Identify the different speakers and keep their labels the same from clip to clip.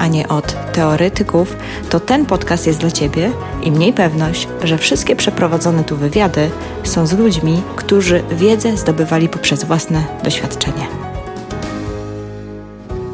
Speaker 1: a nie od teoretyków, to ten podcast jest dla Ciebie i mniej pewność, że wszystkie przeprowadzone tu wywiady są z ludźmi, którzy wiedzę zdobywali poprzez własne doświadczenie.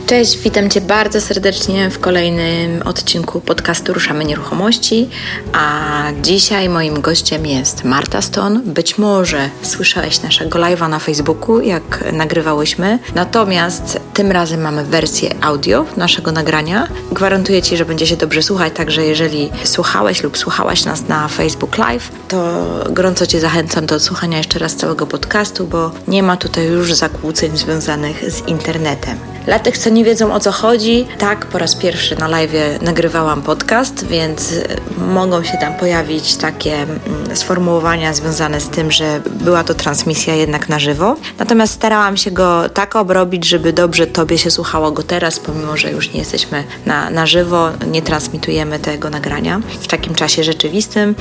Speaker 1: Cześć, witam Cię bardzo serdecznie w kolejnym odcinku podcastu Ruszamy Nieruchomości. A dzisiaj moim gościem jest Marta Stone. Być może słyszałeś naszego live'a na Facebooku, jak nagrywałyśmy. Natomiast tym razem mamy wersję audio naszego nagrania. Gwarantuję Ci, że będzie się dobrze słuchać, także jeżeli słuchałeś lub słuchałaś nas na Facebook Live, to gorąco Cię zachęcam do odsłuchania jeszcze raz całego podcastu, bo nie ma tutaj już zakłóceń związanych z internetem. Dla tych, co nie wiedzą o co chodzi, tak, po raz pierwszy na live nagrywałam podcast, więc mogą się tam pojawić takie mm, sformułowania związane z tym, że była to transmisja jednak na żywo. Natomiast starałam się go tak obrobić, żeby dobrze Tobie się słuchało go teraz, pomimo że już nie jesteśmy na, na żywo, nie transmitujemy tego nagrania w takim czasie rzeczywistym,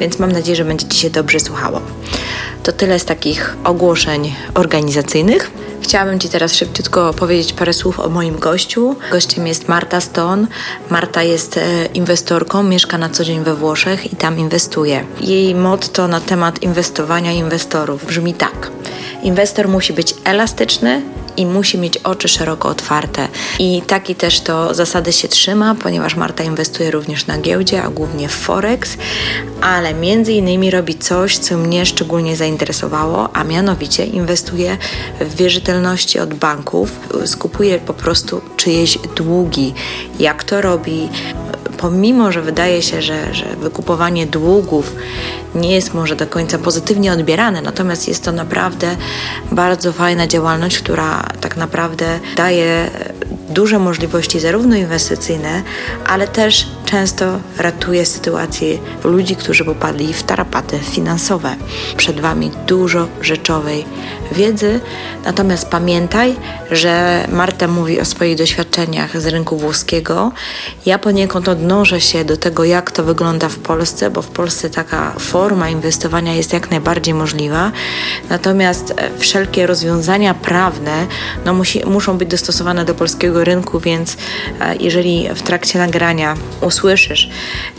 Speaker 1: więc mam nadzieję, że będzie Ci się dobrze słuchało. To tyle z takich ogłoszeń organizacyjnych. Chciałabym Ci teraz szybciutko powiedzieć parę słów o moim gościu. Gościem jest Marta Stone. Marta jest e, inwestorką, mieszka na co dzień we Włoszech i tam inwestuje. Jej motto na temat inwestowania inwestorów brzmi tak. Inwestor musi być elastyczny, i musi mieć oczy szeroko otwarte. I taki też to zasady się trzyma, ponieważ Marta inwestuje również na giełdzie, a głównie w Forex, ale między innymi robi coś, co mnie szczególnie zainteresowało, a mianowicie inwestuje w wierzytelności od banków, skupuje po prostu czyjeś długi. Jak to robi? Pomimo, że wydaje się, że, że wykupowanie długów nie jest może do końca pozytywnie odbierane, natomiast jest to naprawdę bardzo fajna działalność, która tak naprawdę daje duże możliwości zarówno inwestycyjne, ale też często ratuje sytuację ludzi, którzy popadli w tarapaty finansowe. Przed Wami dużo rzeczowej wiedzy, natomiast pamiętaj, że Marta mówi o swoich doświadczeniach z rynku włoskiego. Ja poniekąd odnoszę się do tego, jak to wygląda w Polsce, bo w Polsce taka forma inwestowania jest jak najbardziej możliwa, natomiast e, wszelkie rozwiązania prawne no, musi, muszą być dostosowane do polskiego rynku, więc e, jeżeli w trakcie nagrania usłyszysz,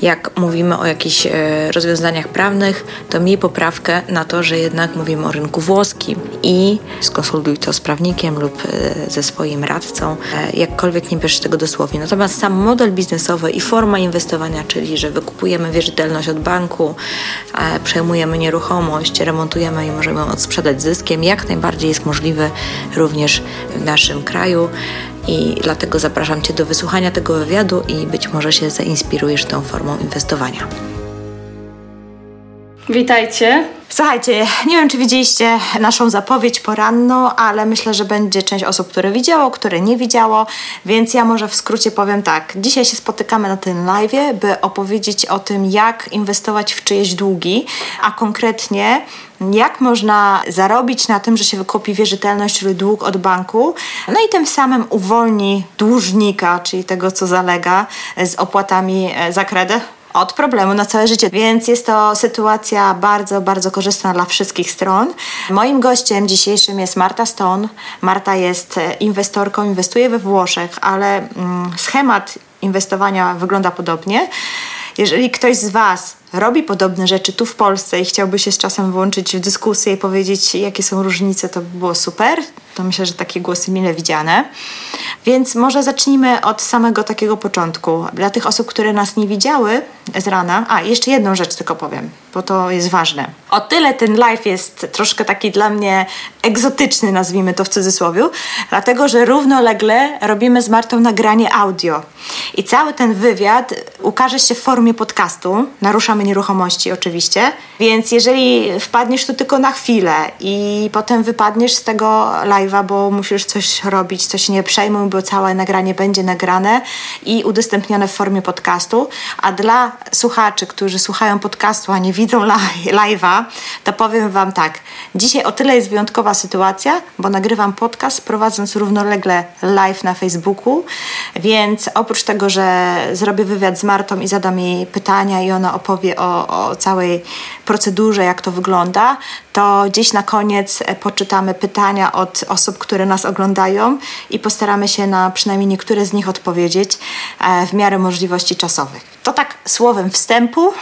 Speaker 1: jak mówimy o jakichś e, rozwiązaniach prawnych, to miej poprawkę na to, że jednak mówimy o rynku włoskim i skonsultuj to z prawnikiem lub e, ze swoim radcą, jakkolwiek nie bierzesz tego dosłownie. Natomiast sam model biznesowy i forma inwestowania, czyli że wykupujemy wierzytelność od banku, przejmujemy nieruchomość, remontujemy i możemy ją odsprzedać zyskiem, jak najbardziej jest możliwy również w naszym kraju i dlatego zapraszam Cię do wysłuchania tego wywiadu i być może się zainspirujesz tą formą inwestowania.
Speaker 2: Witajcie.
Speaker 1: Słuchajcie, nie wiem, czy widzieliście naszą zapowiedź poranną, ale myślę, że będzie część osób, które widziało, które nie widziało, więc ja może w skrócie powiem tak. Dzisiaj się spotykamy na tym live, by opowiedzieć o tym, jak inwestować w czyjeś długi, a konkretnie jak można zarobić na tym, że się wykupi wierzytelność, czyli dług od banku, no i tym samym uwolni dłużnika, czyli tego, co zalega z opłatami za kredyt od problemu na całe życie. Więc jest to sytuacja bardzo, bardzo korzystna dla wszystkich stron. Moim gościem dzisiejszym jest Marta Stone. Marta jest e, inwestorką, inwestuje we Włoszech, ale mm, schemat inwestowania wygląda podobnie. Jeżeli ktoś z Was robi podobne rzeczy tu w Polsce i chciałby się z czasem włączyć w dyskusję i powiedzieć, jakie są różnice, to by było super. To myślę, że takie głosy mile widziane. Więc może zacznijmy od samego takiego początku. Dla tych osób, które nas nie widziały z rana, a jeszcze jedną rzecz tylko powiem, bo to jest ważne. O tyle ten live jest troszkę taki dla mnie egzotyczny, nazwijmy to w cudzysłowie, dlatego że równolegle robimy z Martą nagranie audio. I cały ten wywiad ukaże się w formie podcastu. Naruszamy Nieruchomości oczywiście. Więc jeżeli wpadniesz tu tylko na chwilę i potem wypadniesz z tego live'a, bo musisz coś robić, coś nie przejmuj, bo całe nagranie będzie nagrane i udostępnione w formie podcastu. A dla słuchaczy, którzy słuchają podcastu, a nie widzą live'a, to powiem Wam tak. Dzisiaj o tyle jest wyjątkowa sytuacja, bo nagrywam podcast prowadząc równolegle live na Facebooku, więc oprócz tego, że zrobię wywiad z Martą i zadam jej pytania i ona opowie o, o całej procedurze, jak to wygląda, to gdzieś na koniec e, poczytamy pytania od osób, które nas oglądają i postaramy się na przynajmniej niektóre z nich odpowiedzieć e, w miarę możliwości czasowych. To tak słowem wstępu.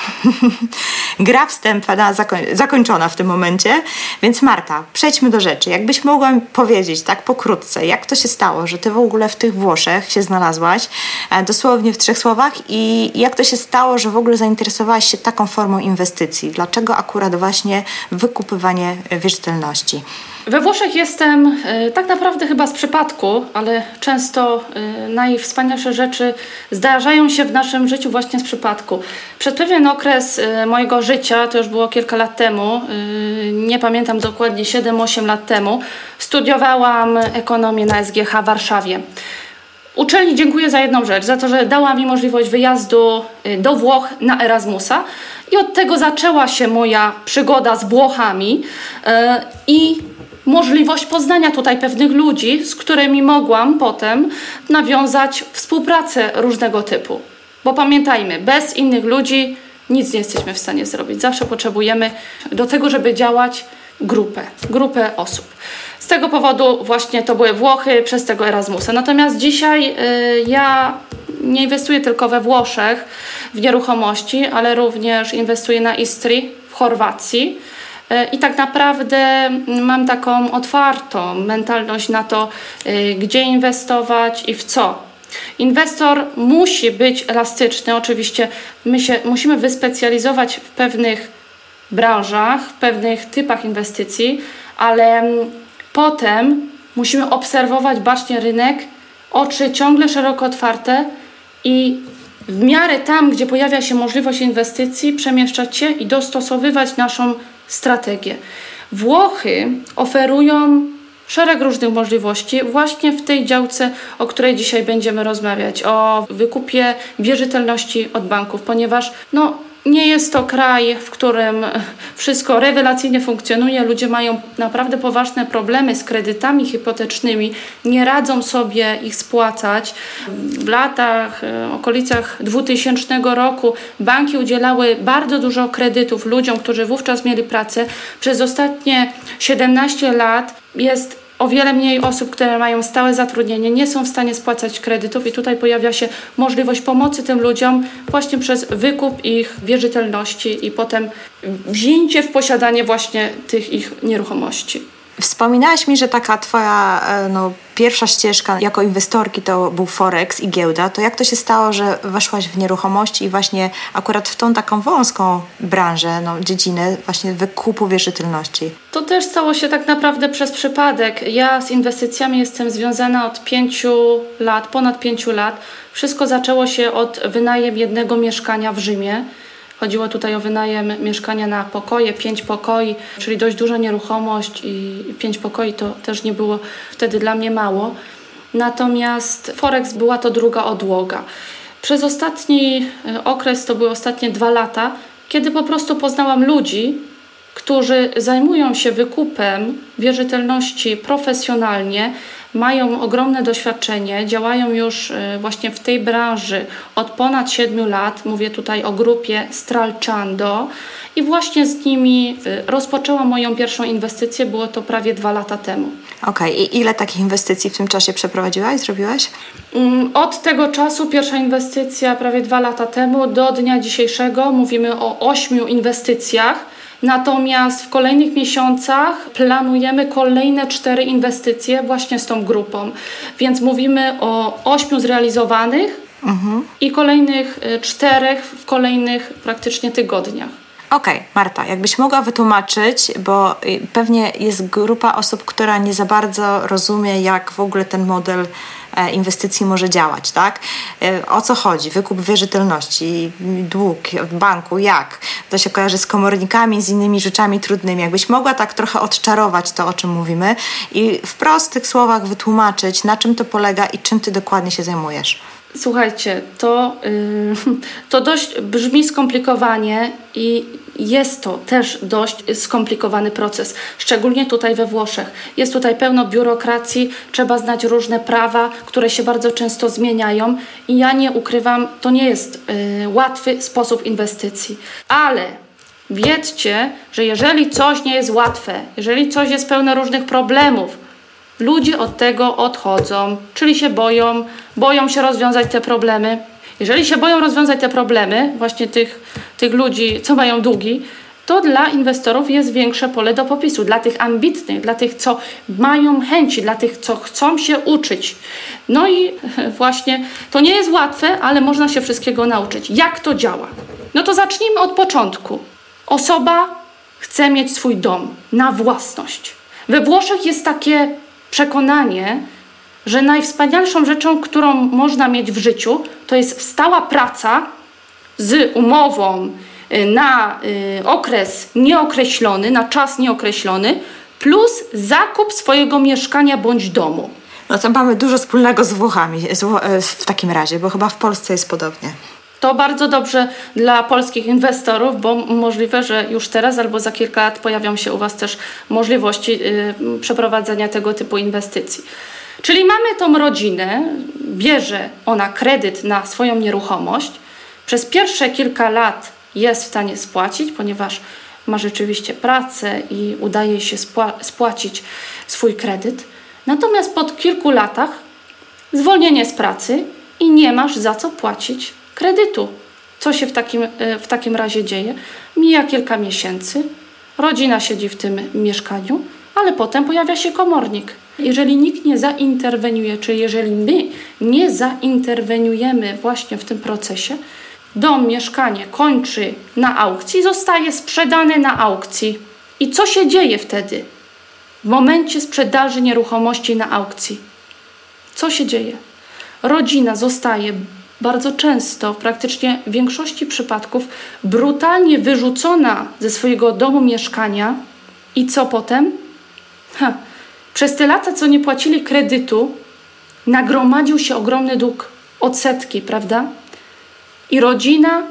Speaker 1: Gra wstępna zakoń zakończona w tym momencie. Więc Marta, przejdźmy do rzeczy. Jakbyś mogła powiedzieć tak pokrótce, jak to się stało, że ty w ogóle w tych Włoszech się znalazłaś, e, dosłownie w trzech słowach i jak to się stało, że w ogóle zainteresowałaś się taką formą inwestycji? Dlaczego akurat właśnie wykupywanie wierzytelności?
Speaker 2: We Włoszech jestem y, tak naprawdę chyba z przypadku, ale często y, najwspanialsze rzeczy zdarzają się w naszym życiu właśnie z przypadku. Przez pewien okres y, mojego życia, to już było kilka lat temu, nie pamiętam dokładnie 7-8 lat temu, studiowałam ekonomię na SGH w Warszawie. Uczelni dziękuję za jedną rzecz, za to, że dała mi możliwość wyjazdu do Włoch na Erasmusa. I od tego zaczęła się moja przygoda z Włochami. I możliwość poznania tutaj pewnych ludzi, z którymi mogłam potem nawiązać współpracę różnego typu. Bo pamiętajmy, bez innych ludzi nic nie jesteśmy w stanie zrobić. Zawsze potrzebujemy do tego, żeby działać grupę, grupę osób. Z tego powodu właśnie to były Włochy przez tego Erasmusa. Natomiast dzisiaj y, ja nie inwestuję tylko we Włoszech w nieruchomości, ale również inwestuję na Istrii w Chorwacji I tak naprawdę mam taką otwartą mentalność na to, e, gdzie inwestować i w co. Inwestor musi być elastyczny. Oczywiście my się musimy wyspecjalizować w pewnych branżach, w pewnych typach inwestycji, ale potem musimy obserwować bacznie rynek, oczy ciągle szeroko otwarte i w miarę tam, gdzie pojawia się możliwość inwestycji, przemieszczać się i dostosowywać naszą strategię. Włochy oferują szereg różnych możliwości właśnie w tej działce, o której dzisiaj będziemy rozmawiać, o wykupie wierzytelności od banków, ponieważ no, nie jest to kraj, w którym wszystko rewelacyjnie funkcjonuje. Ludzie mają naprawdę poważne problemy z kredytami hipotecznymi, nie radzą sobie ich spłacać. W latach, e, okolicach 2000 roku banki udzielały bardzo dużo kredytów ludziom, którzy wówczas mieli pracę. Przez ostatnie 17 lat jest o wiele mniej osób, które mają stałe zatrudnienie, nie są w stanie spłacać kredytów i tutaj pojawia się możliwość pomocy tym ludziom właśnie przez wykup ich wierzytelności i potem wzięcie w posiadanie właśnie tych ich nieruchomości.
Speaker 1: Wspominałaś mi, że taka twoja e, no, pierwsza ścieżka jako inwestorki to był Forex i giełda. To jak to się stało, że weszłaś w nieruchomości i właśnie akurat w tą taką wąską branżę, no, dziedzinę właśnie wykupu wierzytelności?
Speaker 2: To też stało się tak naprawdę przez przypadek. Ja z inwestycjami jestem związana od pięciu lat, ponad pięciu lat. Wszystko zaczęło się od wynajem jednego mieszkania w Rzymie. Chodziło tutaj o wynajem mieszkania na pokoje, pięć pokoi, czyli dość duża nieruchomość i pięć pokoi to też nie było wtedy dla mnie mało. Natomiast Forex była to druga odłoga. Przez ostatni e, okres, to były ostatnie dwa lata, kiedy po prostu poznałam ludzi, którzy zajmują się wykupem wierzytelności profesjonalnie, mają ogromne doświadczenie, działają już e, właśnie w tej branży od ponad 7 lat. Mówię tutaj o grupie Stralchando i właśnie z nimi e, rozpoczęłam moją pierwszą inwestycję. Było to prawie dwa lata temu.
Speaker 1: Okej, okay. i ile takich inwestycji w tym czasie przeprowadziłaś, zrobiłaś?
Speaker 2: Mm, od tego czasu pierwsza inwestycja prawie dwa lata temu do dnia dzisiejszego mówimy o ośmiu inwestycjach Natomiast w kolejnych miesiącach planujemy kolejne cztery inwestycje właśnie z tą grupą. Więc mówimy o ośmiu zrealizowanych mhm. i kolejnych y, czterech w kolejnych praktycznie tygodniach.
Speaker 1: Okej, okay, Marta, jakbyś mogła wytłumaczyć, bo y, pewnie jest grupa osób, która nie za bardzo rozumie, jak w ogóle ten model e, inwestycji może działać, tak? E, o co chodzi? Wykup wierzytelności, dług w banku, jak? To się kojarzy z komornikami, z innymi rzeczami trudnymi. Jakbyś mogła tak trochę odczarować to, o czym mówimy i w prostych słowach wytłumaczyć, na czym to polega i czym ty dokładnie się zajmujesz.
Speaker 2: Słuchajcie, to, yy, to dość brzmi skomplikowanie i jest to też dość skomplikowany proces, szczególnie tutaj we Włoszech. Jest tutaj pełno biurokracji, trzeba znać różne prawa, które się bardzo często zmieniają i ja nie ukrywam, to nie jest yy, łatwy sposób inwestycji. Ale wiedzcie, że jeżeli coś nie jest łatwe, jeżeli coś jest pełne różnych problemów, ludzie od tego odchodzą, czyli się boją, boją się rozwiązać te problemy. Jeżeli się boją rozwiązać te problemy, właśnie tych, tych ludzi, co mają długi, to dla inwestorów jest większe pole do popisu. Dla tych ambitnych, dla tych, co mają chęci, dla tych, co chcą się uczyć. No i właśnie to nie jest łatwe, ale można się wszystkiego nauczyć. Jak to działa? No to zacznijmy od początku. Osoba chce mieć swój dom na własność. We Włoszech jest takie przekonanie, że najwspanialszą rzeczą, którą można mieć w życiu, to jest stała praca z umową y, na y, okres nieokreślony, na czas nieokreślony, plus zakup swojego mieszkania bądź domu.
Speaker 1: No to mamy dużo wspólnego z Włochami e, w takim razie, bo chyba w Polsce jest podobnie.
Speaker 2: To bardzo dobrze dla polskich inwestorów, bo możliwe, że już teraz albo za kilka lat pojawią się u Was też możliwości y, przeprowadzenia tego typu inwestycji. Czyli mamy tą rodzinę, bierze ona kredyt na swoją nieruchomość, przez pierwsze kilka lat jest w stanie spłacić, ponieważ ma rzeczywiście pracę i udaje się spłacić swój kredyt. Natomiast po kilku latach zwolnienie z pracy i nie masz za co płacić kredytu. Co się w takim, e, w takim razie dzieje? Mija kilka miesięcy, rodzina siedzi w tym mieszkaniu, ale potem pojawia się komornik. Jeżeli nikt nie zainterweniuje, czy jeżeli my nie zainterweniujemy właśnie w tym procesie, dom, mieszkanie kończy na aukcji, zostaje sprzedane na aukcji. I co się dzieje wtedy? W momencie sprzedaży nieruchomości na aukcji. Co się dzieje? Rodzina zostaje bardzo często, praktycznie w większości przypadków, brutalnie wyrzucona ze swojego domu mieszkania. I co potem? Ha. Przez te lata, co nie płacili kredytu, nagromadził się ogromny dług, odsetki, prawda? I rodzina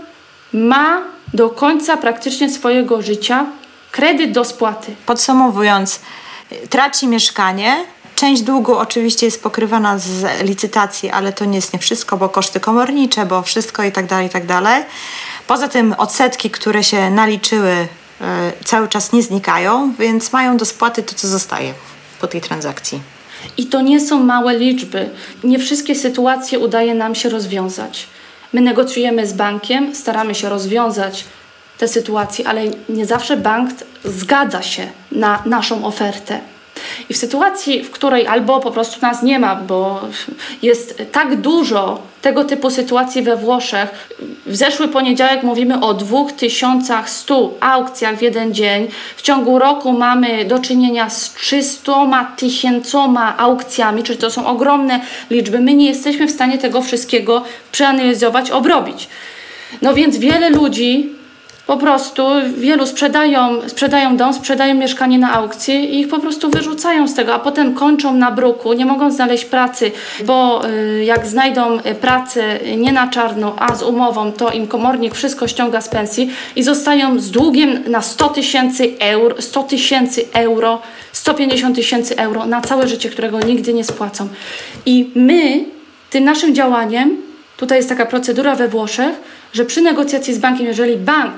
Speaker 2: ma do końca praktycznie swojego życia kredyt do spłaty.
Speaker 1: Podsumowując, traci mieszkanie, Część długu oczywiście jest pokrywana z licytacji, ale to nie jest nie wszystko, bo koszty komornicze, bo wszystko i tak dalej, i tak dalej. Poza tym odsetki, które się naliczyły, e, cały czas nie znikają, więc mają do spłaty to, co zostaje po tej transakcji.
Speaker 2: I to nie są małe liczby. Nie wszystkie sytuacje udaje nam się rozwiązać. My negocjujemy z bankiem, staramy się rozwiązać te sytuacje, ale nie zawsze bank zgadza się na naszą ofertę. I w sytuacji, w której albo po prostu nas nie ma, bo jest tak dużo tego typu sytuacji we Włoszech. W zeszły poniedziałek mówimy o 2100 aukcjach w jeden dzień. W ciągu roku mamy do czynienia z 300 tysiącoma aukcjami, czyli to są ogromne liczby. My nie jesteśmy w stanie tego wszystkiego przeanalizować, obrobić. No więc wiele ludzi po prostu wielu sprzedają, sprzedają dom, sprzedają mieszkanie na aukcji i ich po prostu wyrzucają z tego, a potem kończą na bruku, nie mogą znaleźć pracy, bo y, jak znajdą pracę nie na czarno, a z umową, to im komornik wszystko ściąga z pensji i zostają z długiem na 100 tysięcy euro, 100 tysięcy euro, 150 tysięcy euro na całe życie, którego nigdy nie spłacą. I my tym naszym działaniem, tutaj jest taka procedura we Włoszech, że przy negocjacji z bankiem, jeżeli bank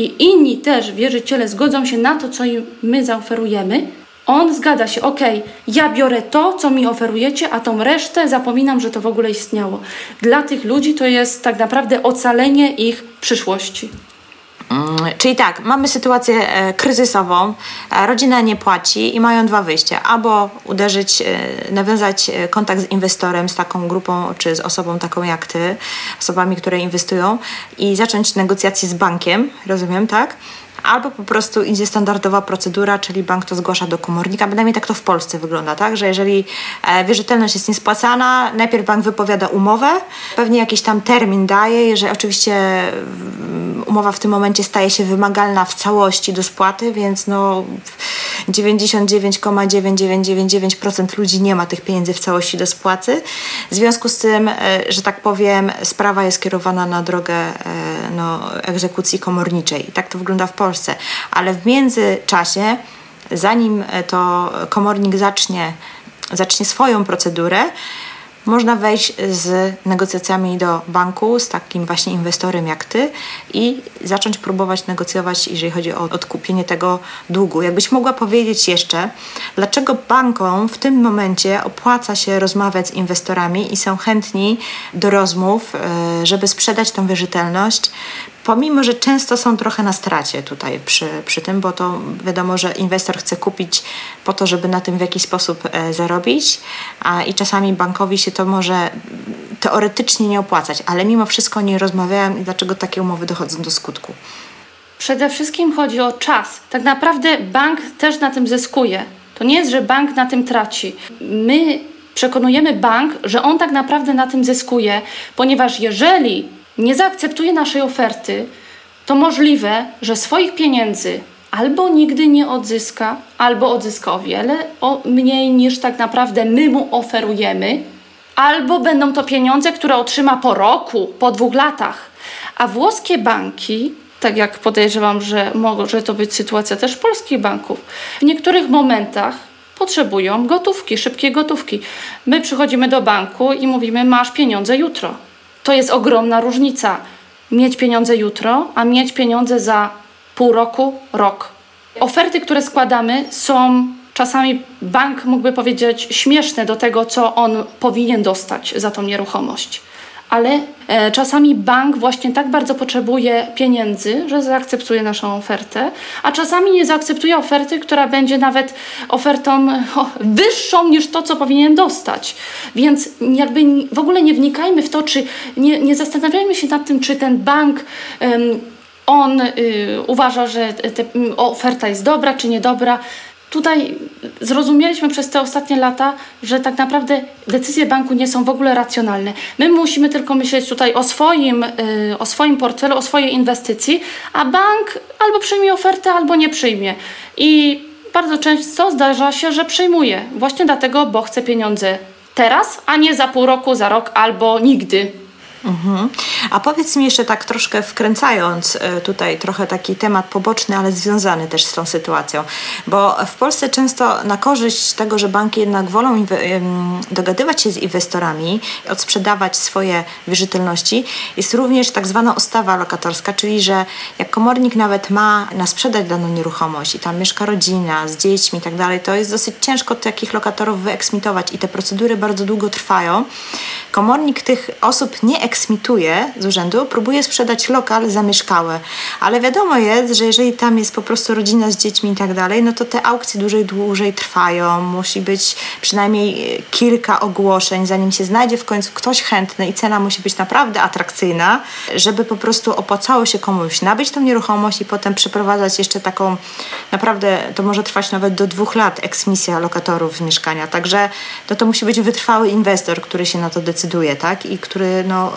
Speaker 2: i inni też wierzyciele zgodzą się na to, co im my zaoferujemy, on zgadza się, ok, ja biorę to, co mi oferujecie, a tą resztę zapominam, że to w ogóle istniało. Dla tych ludzi to jest tak naprawdę ocalenie ich przyszłości.
Speaker 1: Mm, czyli tak, mamy sytuację e, kryzysową, e, rodzina nie płaci i mają dwa wyjścia. Albo uderzyć, e, nawiązać kontakt z inwestorem, z taką grupą, czy z osobą taką jak ty, osobami, które inwestują i zacząć negocjacje z bankiem, rozumiem, tak? Albo po prostu idzie standardowa procedura, czyli bank to zgłasza do komornika. Bynajmniej tak to w Polsce wygląda, tak? Że jeżeli e, wierzytelność jest niespłacana, najpierw bank wypowiada umowę, pewnie jakiś tam termin daje, jeżeli oczywiście mm, umowa w tym momencie staje się wymagalna w całości do spłaty, więc no 99,9999% ludzi nie ma tych pieniędzy w całości do spłaty. W związku z tym, e, że tak powiem, sprawa jest kierowana na drogę e, no, egzekucji komorniczej. Tak to wygląda w Polsce. Ale w międzyczasie, zanim to komornik zacznie, zacznie swoją procedurę, można wejść z negocjacjami do banku, z takim właśnie inwestorem jak ty i zacząć próbować negocjować, jeżeli chodzi o odkupienie tego długu. Jakbyś mogła powiedzieć jeszcze, dlaczego bankom w tym momencie opłaca się rozmawiać z inwestorami i są chętni do rozmów, e, żeby sprzedać tą wierzytelność, pomimo, że często są trochę na stracie tutaj przy, przy tym, bo to wiadomo, że inwestor chce kupić po to, żeby na tym w jakiś sposób e, zarobić, a i czasami bankowi się to może teoretycznie nie opłacać, ale mimo wszystko nie rozmawiają i dlaczego takie umowy dochodzą do skutku.
Speaker 2: Przede wszystkim chodzi o czas. Tak naprawdę bank też na tym zyskuje. To nie jest, że bank na tym traci. My przekonujemy bank, że on tak naprawdę na tym zyskuje, ponieważ jeżeli nie zaakceptuje naszej oferty, to możliwe, że swoich pieniędzy albo nigdy nie odzyska, albo odzyska o wiele o mniej niż tak naprawdę my mu oferujemy, albo będą to pieniądze, które otrzyma po roku, po dwóch latach. A włoskie banki, tak jak podejrzewam, że może to być sytuacja też polskich banków, w niektórych momentach potrzebują gotówki, szybkiej gotówki. My przychodzimy do banku i mówimy: Masz pieniądze jutro. To jest ogromna różnica. Mieć pieniądze jutro, a mieć pieniądze za pół roku, rok. Oferty, które składamy, są czasami bank mógłby powiedzieć śmieszne do tego, co on powinien dostać za tą nieruchomość ale e, czasami bank właśnie tak bardzo potrzebuje pieniędzy, że zaakceptuje naszą ofertę, a czasami nie zaakceptuje oferty, która będzie nawet ofertą wyższą niż to, co powinien dostać. Więc jakby w ogóle nie wnikajmy w to, czy nie, nie zastanawiajmy się nad tym, czy ten bank. on y, uważa, że te, oferta jest dobra czy niedobra. Tutaj zrozumieliśmy przez te ostatnie lata, że tak naprawdę decyzje banku nie są w ogóle racjonalne. My musimy tylko myśleć tutaj o swoim, y, o swoim portfelu, o swojej inwestycji, a bank albo przyjmie ofertę, albo nie przyjmie. I bardzo często zdarza się, że przyjmuje. Właśnie dlatego, bo chce pieniądze teraz, a nie za pół roku, za rok albo nigdy.
Speaker 1: Mhm. A powiedz mi jeszcze tak troszkę wkręcając e, tutaj trochę taki temat poboczny, ale związany też z tą sytuacją, bo w Polsce często na korzyść tego, że banki jednak wolą dogadywać się z inwestorami, odsprzedawać swoje wierzytelności, jest również tak zwana ustawa lokatorska, czyli że jak komornik nawet ma na sprzedać daną nieruchomość i tam mieszka rodzina z dziećmi i tak dalej, to jest dosyć ciężko takich lokatorów wyeksmitować i te procedury bardzo długo trwają. Komornik tych osób nie eksmituje z urzędu, próbuje sprzedać lokal zamieszkały. Ale wiadomo jest, że jeżeli tam jest po prostu rodzina z dziećmi i tak dalej, no to te aukcje dłużej, dłużej trwają. Musi być przynajmniej e, kilka ogłoszeń, zanim się znajdzie w końcu ktoś chętny i cena musi być naprawdę atrakcyjna, żeby po prostu opłacało się komuś nabyć tą nieruchomość i potem przeprowadzać jeszcze taką, naprawdę to może trwać nawet do dwóch lat eksmisja lokatorów z mieszkania. Także no to musi być wytrwały inwestor, który się na to decyduje, tak? I który no,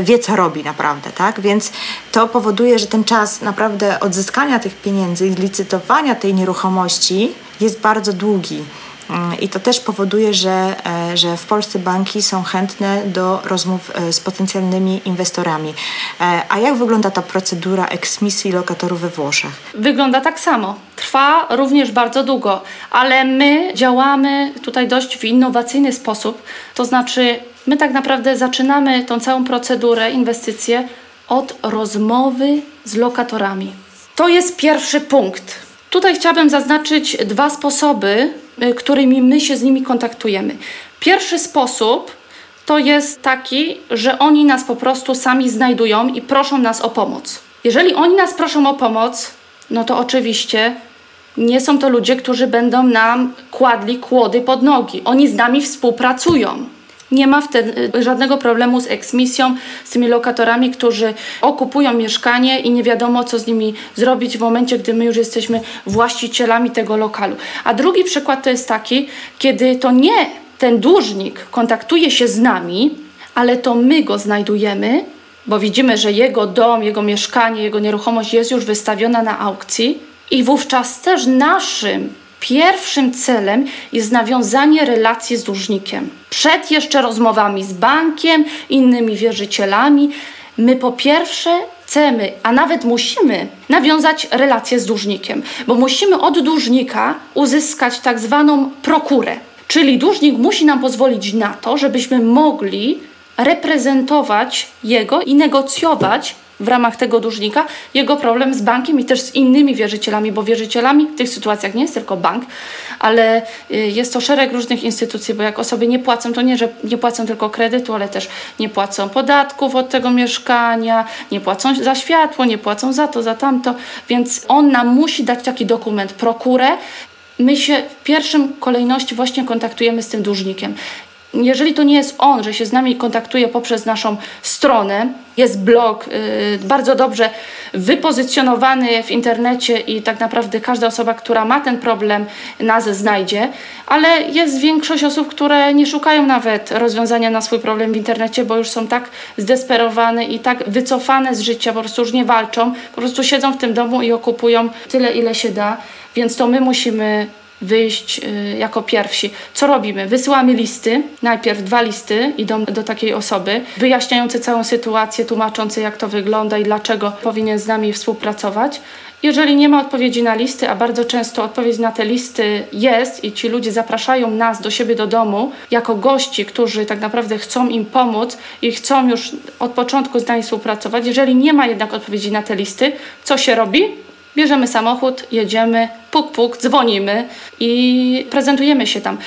Speaker 1: wie, co robi naprawdę, tak? Więc to powoduje, że ten czas naprawdę odzyskania tych pieniędzy i licytowania tej nieruchomości jest bardzo długi. Mm, I to też powoduje, że, e, że w Polsce banki są chętne do rozmów e, z potencjalnymi inwestorami. A jak wygląda ta procedura eksmisji lokatorów we Włoszech?
Speaker 2: Wygląda tak samo. Trwa również bardzo długo, ale my działamy tutaj dość w innowacyjny sposób. To znaczy, My tak naprawdę zaczynamy tą całą procedurę, inwestycje od rozmowy z lokatorami. To jest pierwszy punkt. Tutaj chciałabym zaznaczyć dwa sposoby, y, którymi my się z nimi kontaktujemy. Pierwszy sposób to jest taki, że oni nas po prostu sami znajdują i proszą nas o pomoc. Jeżeli oni nas proszą o pomoc, no to oczywiście nie są to ludzie, którzy będą nam kładli kłody pod nogi. Oni z nami współpracują. Nie ma wtedy y, żadnego problemu z eksmisją, z tymi lokatorami, którzy okupują mieszkanie i nie wiadomo, co z nimi zrobić w momencie, gdy my już jesteśmy właścicielami tego lokalu. A drugi przykład to jest taki, kiedy to nie ten dłużnik kontaktuje się z nami, ale to my go znajdujemy, bo widzimy, że jego dom, jego mieszkanie, jego nieruchomość jest już wystawiona na aukcji i wówczas też naszym pierwszym celem jest nawiązanie relacji z dłużnikiem. Przed jeszcze rozmowami z bankiem, innymi wierzycielami, my po pierwsze chcemy, a nawet musimy nawiązać relację z dłużnikiem, bo musimy od dłużnika uzyskać tak zwaną prokurę. Czyli dłużnik musi nam pozwolić na to, żebyśmy mogli reprezentować jego i negocjować w ramach tego dłużnika jego problem z bankiem i też z innymi wierzycielami, bo wierzycielami w tych sytuacjach nie jest tylko bank, ale y, jest to szereg różnych instytucji, bo jak osoby nie płacą, to nie, że nie płacą tylko kredytu, ale też nie płacą podatków od tego mieszkania, nie płacą za światło, nie płacą za to, za tamto, więc on nam musi dać taki dokument, prokurę, my się w pierwszym kolejności właśnie kontaktujemy z tym dłużnikiem jeżeli to nie jest on, że się z nami kontaktuje poprzez naszą stronę, jest blog yy, bardzo dobrze wypozycjonowany w internecie i tak naprawdę każda osoba, która ma ten problem, nas znajdzie, ale jest większość osób, które nie szukają nawet rozwiązania na swój problem w internecie, bo już są tak zdesperowane i tak wycofane z życia, po prostu już nie walczą, po prostu siedzą w tym domu i okupują tyle, ile się da, więc to my musimy wyjść y, jako pierwsi. Co robimy? Wysyłamy listy, najpierw dwa listy idą do takiej osoby, wyjaśniające całą sytuację, tłumaczące jak to wygląda i dlaczego powinien z nami współpracować. Jeżeli nie ma odpowiedzi na listy, a bardzo często odpowiedź na te listy jest i ci ludzie zapraszają nas do siebie do domu jako gości, którzy tak naprawdę chcą im pomóc i chcą już od początku z nami współpracować, jeżeli nie ma jednak odpowiedzi na te listy, co się robi? Bierzemy samochód, jedziemy, puk, puk, dzwonimy i prezentujemy się tam.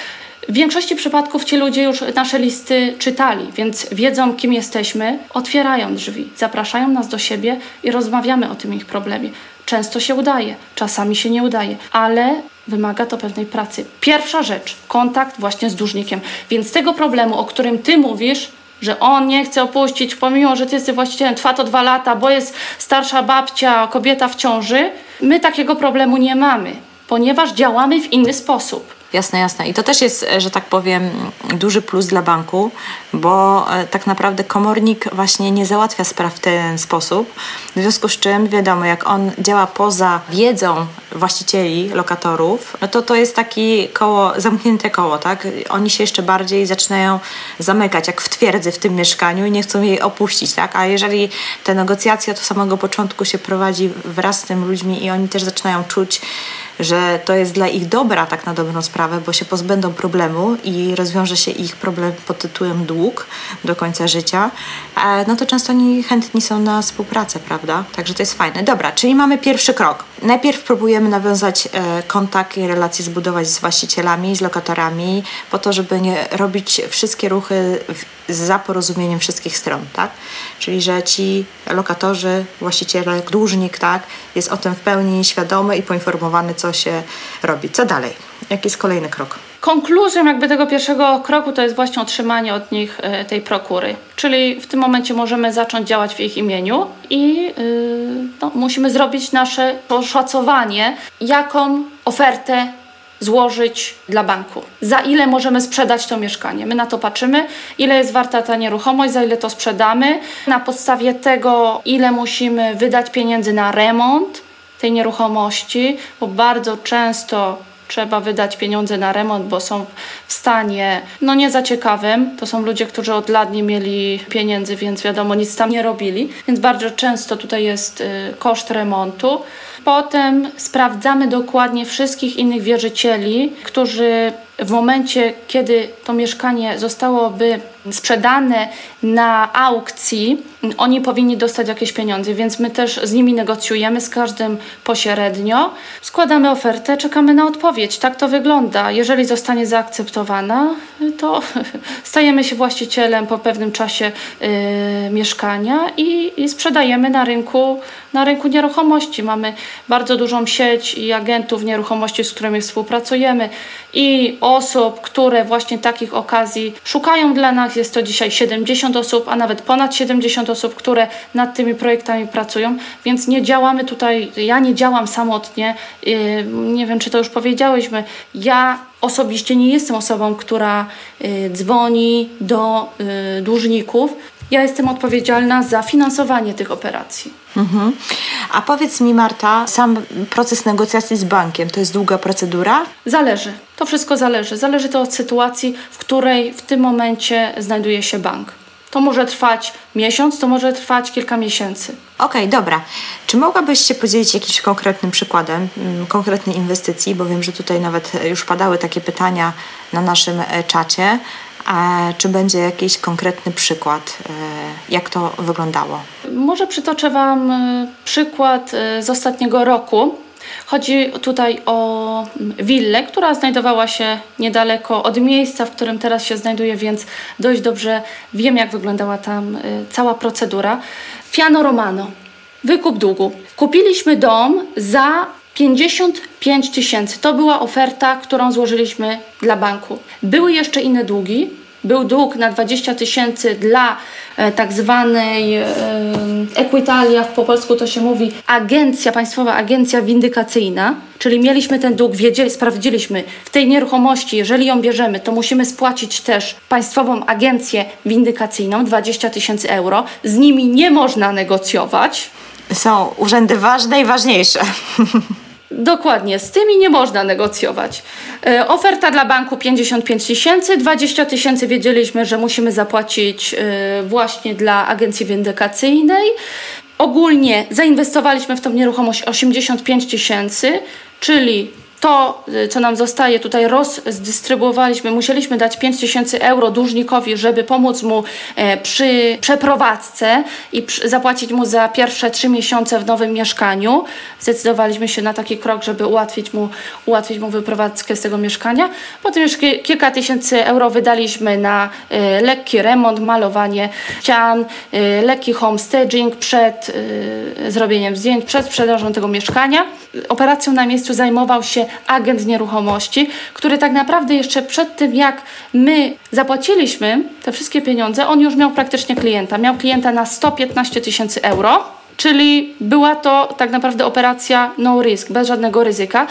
Speaker 2: W większości przypadków ci ludzie już nasze listy czytali, więc wiedzą, kim jesteśmy, otwierają drzwi, zapraszają nas do siebie i rozmawiamy o tym ich problemie. Często się udaje, czasami się nie udaje, ale wymaga to pewnej pracy. Pierwsza rzecz kontakt właśnie z dłużnikiem. Więc tego problemu, o którym ty mówisz, że on nie chce opuścić, pomimo, że ty jesteś właścicielem, trwa to dwa lata, bo jest starsza babcia, kobieta w ciąży. My takiego problemu nie mamy, ponieważ działamy w inny sposób.
Speaker 1: Jasne, jasne. I to też jest, że tak powiem, duży plus dla banku, bo e, tak naprawdę komornik właśnie nie załatwia spraw w ten sposób. W związku z czym wiadomo, jak on działa poza wiedzą właścicieli, lokatorów, no to to jest takie koło, zamknięte koło, tak? Oni się jeszcze bardziej zaczynają zamykać, jak w twierdzy w tym mieszkaniu i nie chcą jej opuścić, tak? A jeżeli te negocjacje od samego początku się prowadzi wraz z tym ludźmi i oni też zaczynają czuć, że to jest dla ich dobra tak na dobrą sprawę, bo się pozbędą problemu i rozwiąże się ich problem pod tytułem dług do końca życia, no to często oni chętni są na współpracę, prawda? Także to jest fajne. Dobra, czyli mamy pierwszy krok. Najpierw próbujemy nawiązać e, kontakt i relacje zbudować z właścicielami, z lokatorami, po to, żeby nie robić wszystkie ruchy za porozumieniem wszystkich stron, tak? Czyli, że ci lokatorzy, właściciele, dłużnik, tak, jest o tym w pełni świadomy i poinformowany, co się robi. Co dalej? Jaki jest kolejny krok?
Speaker 2: Konkluzją jakby tego pierwszego kroku to jest właśnie otrzymanie od nich e, tej prokury. Czyli w tym momencie możemy zacząć działać w ich imieniu i yy, no, musimy zrobić nasze oszacowanie, jaką ofertę złożyć dla banku. Za ile możemy sprzedać to mieszkanie? My na to patrzymy, ile jest warta ta nieruchomość, za ile to sprzedamy. Na podstawie tego, ile musimy wydać pieniędzy na remont tej nieruchomości, bo bardzo często trzeba wydać pieniądze na remont, bo są w stanie no nie za ciekawym. To są ludzie, którzy od lat nie mieli pieniędzy, więc wiadomo, nic tam nie robili. Więc bardzo często tutaj jest y, koszt remontu. Potem sprawdzamy dokładnie wszystkich innych wierzycieli, którzy w momencie, kiedy to mieszkanie zostałoby sprzedane na aukcji, oni powinni dostać jakieś pieniądze, więc my też z nimi negocjujemy, z każdym pośrednio. Składamy ofertę, czekamy na odpowiedź. Tak to wygląda. Jeżeli zostanie zaakceptowana, to stajemy się właścicielem po pewnym czasie yy, mieszkania i, i sprzedajemy na rynku, na rynku nieruchomości. Mamy bardzo dużą sieć i agentów nieruchomości, z którymi współpracujemy i osób, które właśnie takich okazji szukają dla nas. Jest to dzisiaj 70 osób, a nawet ponad 70 osób, które nad tymi projektami pracują, więc nie działamy tutaj, ja nie działam samotnie. Yy, nie wiem, czy to już powiedziałyśmy. Ja osobiście nie jestem osobą, która yy, dzwoni do yy, dłużników. Ja jestem odpowiedzialna za finansowanie tych operacji.
Speaker 1: Mhm. A powiedz mi, Marta, sam proces negocjacji z bankiem to jest długa procedura?
Speaker 2: Zależy. To wszystko zależy. Zależy to od sytuacji, w której w tym momencie znajduje się bank. To może trwać miesiąc, to może trwać kilka miesięcy.
Speaker 1: Okej, okay, dobra. Czy mogłabyś się podzielić jakimś konkretnym przykładem, mm, konkretnej inwestycji, bo wiem, że tutaj nawet już padały takie pytania na naszym e, czacie. A czy będzie jakiś konkretny przykład, e, jak to wyglądało?
Speaker 2: Może przytoczę Wam e, przykład z ostatniego roku. Chodzi tutaj o willę, która znajdowała się niedaleko od miejsca, w którym teraz się znajduje, więc dość dobrze wiem, jak wyglądała tam cała procedura. Fiano Romano, wykup długu. Kupiliśmy dom za 55 tysięcy. To była oferta, którą złożyliśmy dla banku. Były jeszcze inne długi, był dług na 20 tysięcy dla e, tak zwanej e, Equitalia, po polsku to się mówi agencja, państwowa agencja windykacyjna, czyli mieliśmy ten dług, wiedzieli, sprawdziliśmy w tej nieruchomości, jeżeli ją bierzemy, to musimy spłacić też państwową agencję windykacyjną 20 tysięcy euro. Z nimi nie można negocjować.
Speaker 1: Są urzędy ważne i ważniejsze.
Speaker 2: Dokładnie, z tymi nie można negocjować. E, oferta dla banku 55 tysięcy, 20 tysięcy wiedzieliśmy, że musimy zapłacić e, właśnie dla agencji windykacyjnej. Ogólnie zainwestowaliśmy w tą nieruchomość 85 tysięcy, czyli to, y, co nam zostaje, tutaj rozdystrybuowaliśmy, musieliśmy dać 5 tysięcy euro dłużnikowi, żeby pomóc mu e, przy przeprowadzce i zapłacić mu za pierwsze trzy miesiące w nowym mieszkaniu. Zdecydowaliśmy się na taki krok, żeby ułatwić mu, ułatwić mu wyprowadzkę z tego mieszkania. Potem już kilka tysięcy euro wydaliśmy na e, lekki remont, malowanie ścian, e, lekki homestaging przed zrobieniem zdjęć, przed sprzedażą tego mieszkania. Operacją na miejscu zajmował się agent nieruchomości, który tak naprawdę jeszcze przed tym, jak my zapłaciliśmy te wszystkie pieniądze, on już miał praktycznie klienta. Miał klienta na 115 tysięcy euro Czyli była to tak naprawdę operacja no risk, bez żadnego ryzyka,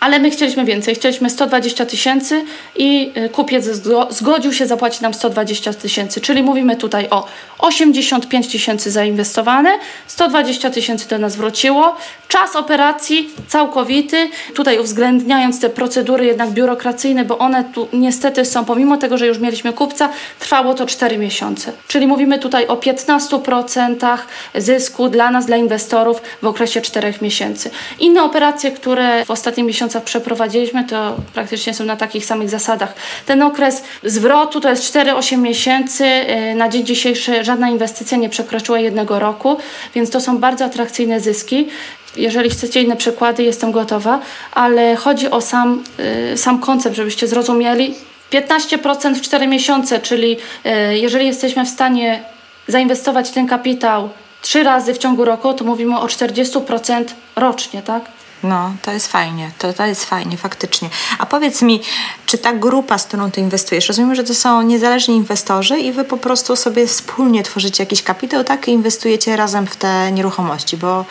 Speaker 2: ale my chcieliśmy więcej. Chcieliśmy 120 tysięcy i y, kupiec zgodził się zapłacić nam 120 tysięcy. Czyli mówimy tutaj o 85 tysięcy zainwestowane, 120 tysięcy do nas wróciło. Czas operacji całkowity, tutaj uwzględniając te procedury jednak biurokracyjne, bo one tu niestety są, pomimo tego, że już mieliśmy kupca, trwało to 4 miesiące. Czyli mówimy tutaj o 15% zysku dla nas, dla inwestorów w okresie 4 miesięcy. Inne operacje, które w ostatnich miesiącach przeprowadziliśmy, to praktycznie są na takich samych zasadach. Ten okres zwrotu to jest 4-8 miesięcy. Y, na dzień dzisiejszy żadna inwestycja nie przekroczyła jednego roku, więc to są bardzo atrakcyjne zyski. Jeżeli chcecie inne przykłady, jestem gotowa, ale chodzi o sam, y, sam koncept, żebyście zrozumieli. 15% w 4 miesiące, czyli y, jeżeli jesteśmy w stanie zainwestować ten kapitał trzy razy w ciągu roku, to mówimy o 40% rocznie, tak?
Speaker 1: No, to jest fajnie, to, to jest fajnie, faktycznie. A powiedz mi, czy ta grupa, z którą ty inwestujesz, rozumiem, że to są niezależni inwestorzy i wy po prostu sobie wspólnie tworzycie jakiś kapitał, tak? I inwestujecie razem w te nieruchomości, bo,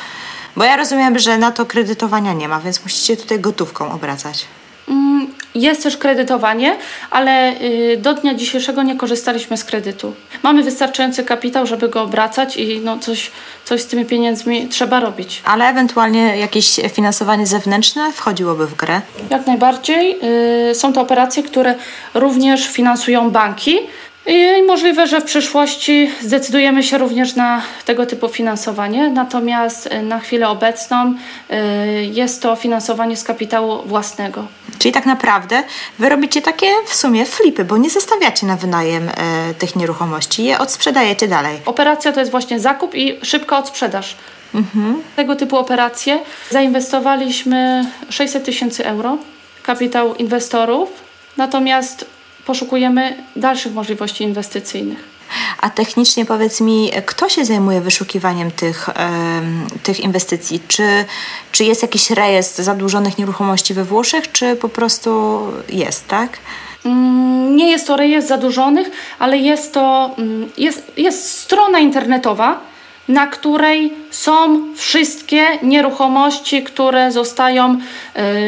Speaker 1: bo ja rozumiem, że na to kredytowania nie ma, więc musicie tutaj gotówką obracać.
Speaker 2: Jest też kredytowanie, ale y, do dnia dzisiejszego nie korzystaliśmy z kredytu. Mamy wystarczający kapitał, żeby go obracać i no coś, coś z tymi pieniędzmi trzeba robić.
Speaker 1: Ale ewentualnie jakieś finansowanie zewnętrzne wchodziłoby w grę?
Speaker 2: Jak najbardziej. Y, są to operacje, które również finansują banki. I możliwe, że w przyszłości zdecydujemy się również na tego typu finansowanie, natomiast y, na chwilę obecną jest to finansowanie z kapitału własnego.
Speaker 1: Czyli tak naprawdę wy robicie takie w sumie flipy, bo nie zostawiacie na wynajem e, tych nieruchomości, je odsprzedajecie dalej.
Speaker 2: Operacja to jest właśnie zakup i szybka odsprzedaż. Mhm. Tego typu operacje zainwestowaliśmy 600 tysięcy euro, kapitał inwestorów, natomiast poszukujemy dalszych możliwości inwestycyjnych.
Speaker 1: A technicznie powiedz mi, kto się zajmuje wyszukiwaniem tych, tych inwestycji? Czy, czy jest jakiś rejestr zadłużonych nieruchomości we Włoszech, czy po prostu jest, tak?
Speaker 2: Mm, nie jest to rejestr zadłużonych, ale jest to mm, jest, jest strona internetowa, na której są wszystkie nieruchomości, które zostają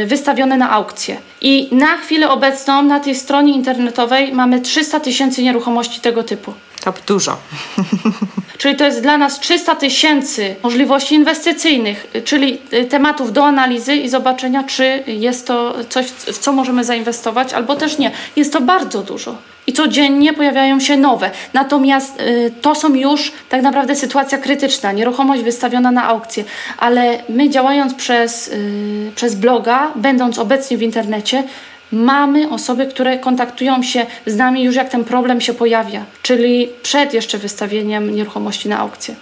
Speaker 2: y, wystawione na aukcję. I na chwilę obecną na tej stronie internetowej mamy 300 tysięcy nieruchomości tego typu.
Speaker 1: To dużo.
Speaker 2: Czyli to jest dla nas 300 tysięcy możliwości inwestycyjnych, czyli y, tematów do analizy i zobaczenia, czy jest to coś, w co możemy zainwestować, albo też nie. Jest to bardzo dużo. I codziennie pojawiają się nowe. Natomiast y, to są już tak naprawdę sytuacja krytyczna, nieruchomość wystawiona na aukcję. Ale my działając przez, y, przez bloga, będąc obecni w internecie, mamy osoby, które kontaktują się z nami już jak ten problem się pojawia, czyli przed jeszcze wystawieniem nieruchomości na aukcję.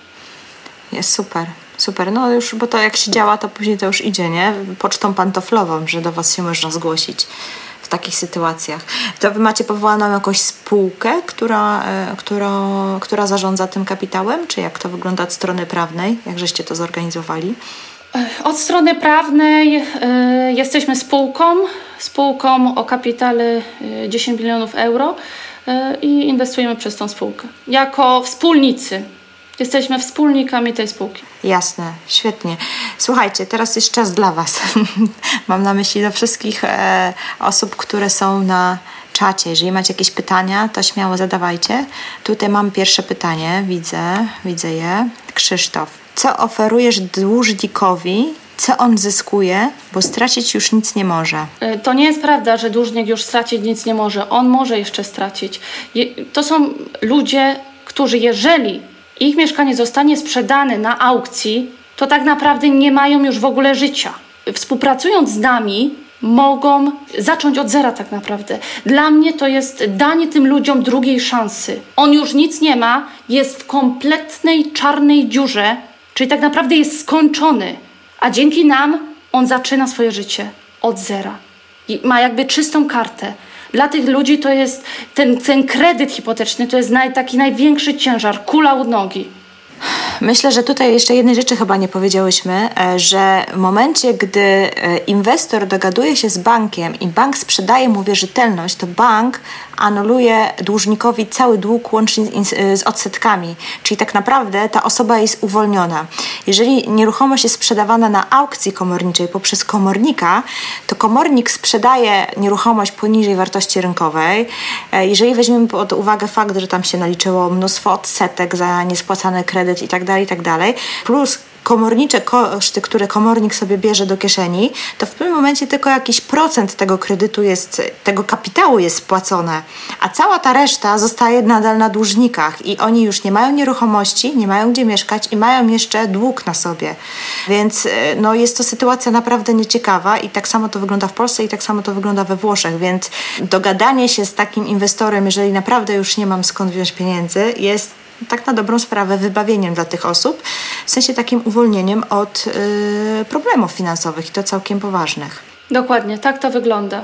Speaker 1: Jest super. Super, no już, bo to jak się działa, to później to już idzie, nie? Pocztą pantoflową, że do Was się można zgłosić w takich sytuacjach. To Wy macie powołaną jakąś spółkę, która, e, która, która zarządza tym kapitałem? Czy jak to wygląda od strony prawnej? Jak żeście to zorganizowali?
Speaker 2: Od strony prawnej y, jesteśmy spółką, spółką o kapitale 10 y, milionów euro i inwestujemy przez tą spółkę. Jako wspólnicy. Jesteśmy wspólnikami tej spółki.
Speaker 1: Jasne, świetnie. Słuchajcie, teraz jest czas dla Was. Mam na myśli do wszystkich e, osób, które są na czacie. Jeżeli macie jakieś pytania, to śmiało zadawajcie. Tutaj mam pierwsze pytanie, widzę, widzę je. Krzysztof co oferujesz dłużnikowi, co on zyskuje, bo stracić już nic nie może.
Speaker 2: E, to nie jest prawda, że dłużnik już stracić nic nie może. On może jeszcze stracić. To są ludzie, którzy jeżeli ich mieszkanie zostanie sprzedane na aukcji, to tak naprawdę nie mają już w ogóle życia. Współpracując z nami, mogą zacząć od zera tak naprawdę. Dla mnie to jest danie tym ludziom drugiej szansy. On już nic nie ma, jest w kompletnej czarnej dziurze, Czyli tak naprawdę jest skończony, a dzięki nam on zaczyna swoje życie od zera. I ma jakby czystą kartę. Dla tych ludzi to jest ten, ten kredyt hipoteczny, to jest naj, taki największy ciężar, kula u nogi.
Speaker 1: Myślę, że tutaj jeszcze jednej rzeczy chyba nie powiedziałyśmy, e, że w momencie, gdy e, inwestor dogaduje się z bankiem i bank sprzedaje mu wierzytelność, to bank anuluje dłużnikowi cały dług łącznie z odsetkami, czyli tak naprawdę ta osoba jest uwolniona. Jeżeli nieruchomość jest sprzedawana na aukcji komorniczej poprzez komornika, to komornik sprzedaje nieruchomość poniżej wartości rynkowej. E, jeżeli weźmiemy pod uwagę fakt, że tam się naliczyło mnóstwo odsetek za niespłacany kredyt i tak dalej, i tak dalej, plus komornicze koszty, które komornik sobie bierze do kieszeni, to w pewnym momencie tylko jakiś procent tego kredytu jest, tego kapitału jest spłacone, a cała ta reszta zostaje nadal na dłużnikach i oni już nie mają nieruchomości, nie mają gdzie mieszkać i mają jeszcze dług na sobie. Więc e, no, jest to sytuacja naprawdę nieciekawa i tak samo to wygląda w Polsce i tak samo to wygląda we Włoszech, więc dogadanie się z takim inwestorem, jeżeli naprawdę już nie mam skąd wziąć pieniędzy, jest tak na dobrą sprawę wybawieniem dla tych osób, w sensie takim uwolnieniem od y, problemów finansowych i to całkiem poważnych.
Speaker 2: Dokładnie, tak to wygląda.